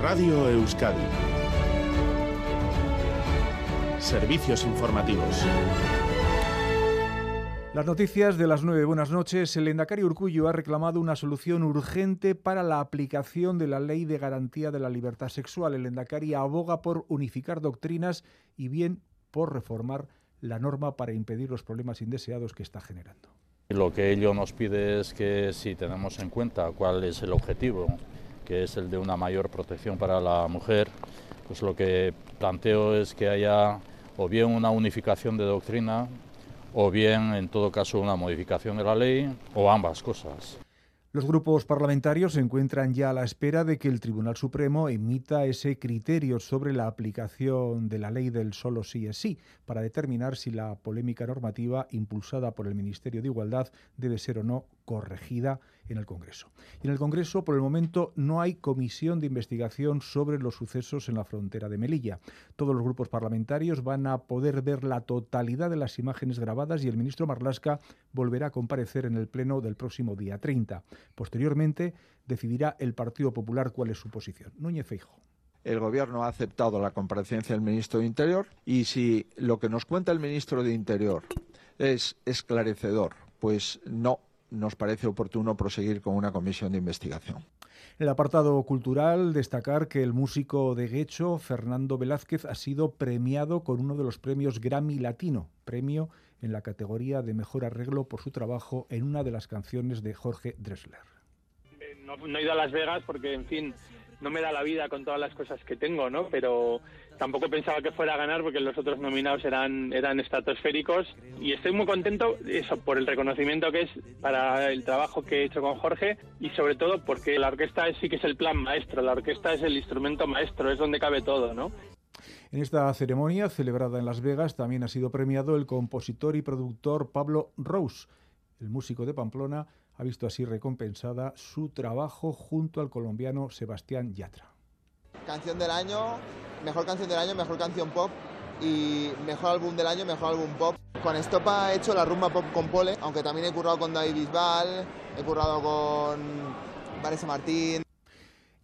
Radio Euskadi. Servicios informativos. Las noticias de las nueve. Buenas noches. El Endacari Urcullo ha reclamado una solución urgente para la aplicación de la Ley de Garantía de la Libertad Sexual. El Endacari aboga por unificar doctrinas y bien por reformar la norma para impedir los problemas indeseados que está generando. Lo que ello nos pide es que si tenemos en cuenta cuál es el objetivo, que es el de una mayor protección para la mujer, pues lo que planteo es que haya o bien una unificación de doctrina o bien, en todo caso, una modificación de la ley o ambas cosas. Los grupos parlamentarios se encuentran ya a la espera de que el Tribunal Supremo emita ese criterio sobre la aplicación de la ley del solo sí es sí, para determinar si la polémica normativa impulsada por el Ministerio de Igualdad debe ser o no corregida en el Congreso. Y en el Congreso, por el momento, no hay comisión de investigación sobre los sucesos en la frontera de Melilla. Todos los grupos parlamentarios van a poder ver la totalidad de las imágenes grabadas y el ministro Marlasca volverá a comparecer en el Pleno del próximo día 30. Posteriormente, decidirá el Partido Popular cuál es su posición. Núñez Feijo. El Gobierno ha aceptado la comparecencia del ministro de Interior y si lo que nos cuenta el ministro de Interior es esclarecedor, pues no nos parece oportuno proseguir con una comisión de investigación. En el apartado cultural, destacar que el músico de Guecho, Fernando Velázquez, ha sido premiado con uno de los premios Grammy Latino, premio en la categoría de mejor arreglo por su trabajo en una de las canciones de Jorge Dressler. Eh, no, no he ido a Las Vegas porque, en fin, no me da la vida con todas las cosas que tengo, ¿no? Pero tampoco pensaba que fuera a ganar porque los otros nominados eran, eran estratosféricos y estoy muy contento eso por el reconocimiento que es para el trabajo que he hecho con Jorge y sobre todo porque la orquesta sí que es el plan maestro, la orquesta es el instrumento maestro, es donde cabe todo, ¿no? En esta ceremonia, celebrada en Las Vegas, también ha sido premiado el compositor y productor Pablo Rose. El músico de Pamplona ha visto así recompensada su trabajo junto al colombiano Sebastián Yatra. Canción del año, mejor canción del año, mejor canción pop y mejor álbum del año, mejor álbum pop. Con Estopa he hecho la rumba pop con Pole, aunque también he currado con David Bisbal, he currado con Vanessa Martín.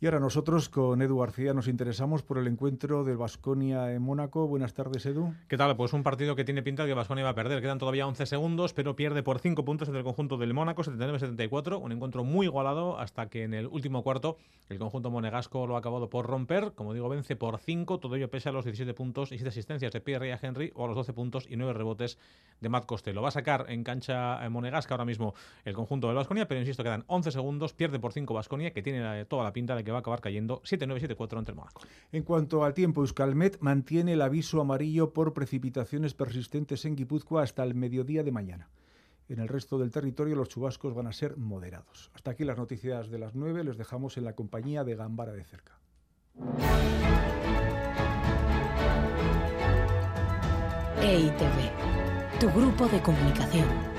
Y ahora nosotros con Edu García nos interesamos por el encuentro del Basconia en Mónaco. Buenas tardes, Edu. ¿Qué tal? Pues un partido que tiene pinta de que Basconia va a perder. Quedan todavía 11 segundos, pero pierde por 5 puntos entre el conjunto del Mónaco, 79-74. Un encuentro muy igualado hasta que en el último cuarto el conjunto monegasco lo ha acabado por romper. Como digo, vence por 5, todo ello pese a los 17 puntos y 7 asistencias de Pierre y Henry o a los 12 puntos y 9 rebotes de Matt Costello. Va a sacar en cancha monegasca ahora mismo el conjunto del Basconia, pero insisto, quedan 11 segundos, pierde por 5 Basconia, que tiene toda la pinta de que va a acabar cayendo 7-9-7-4 ante el Mónaco. En cuanto al tiempo, Euskalmet mantiene el aviso amarillo por precipitaciones persistentes en Guipúzcoa hasta el mediodía de mañana. En el resto del territorio los chubascos van a ser moderados. Hasta aquí las noticias de las 9. Les dejamos en la compañía de Gambara de cerca. EITV, tu grupo de comunicación.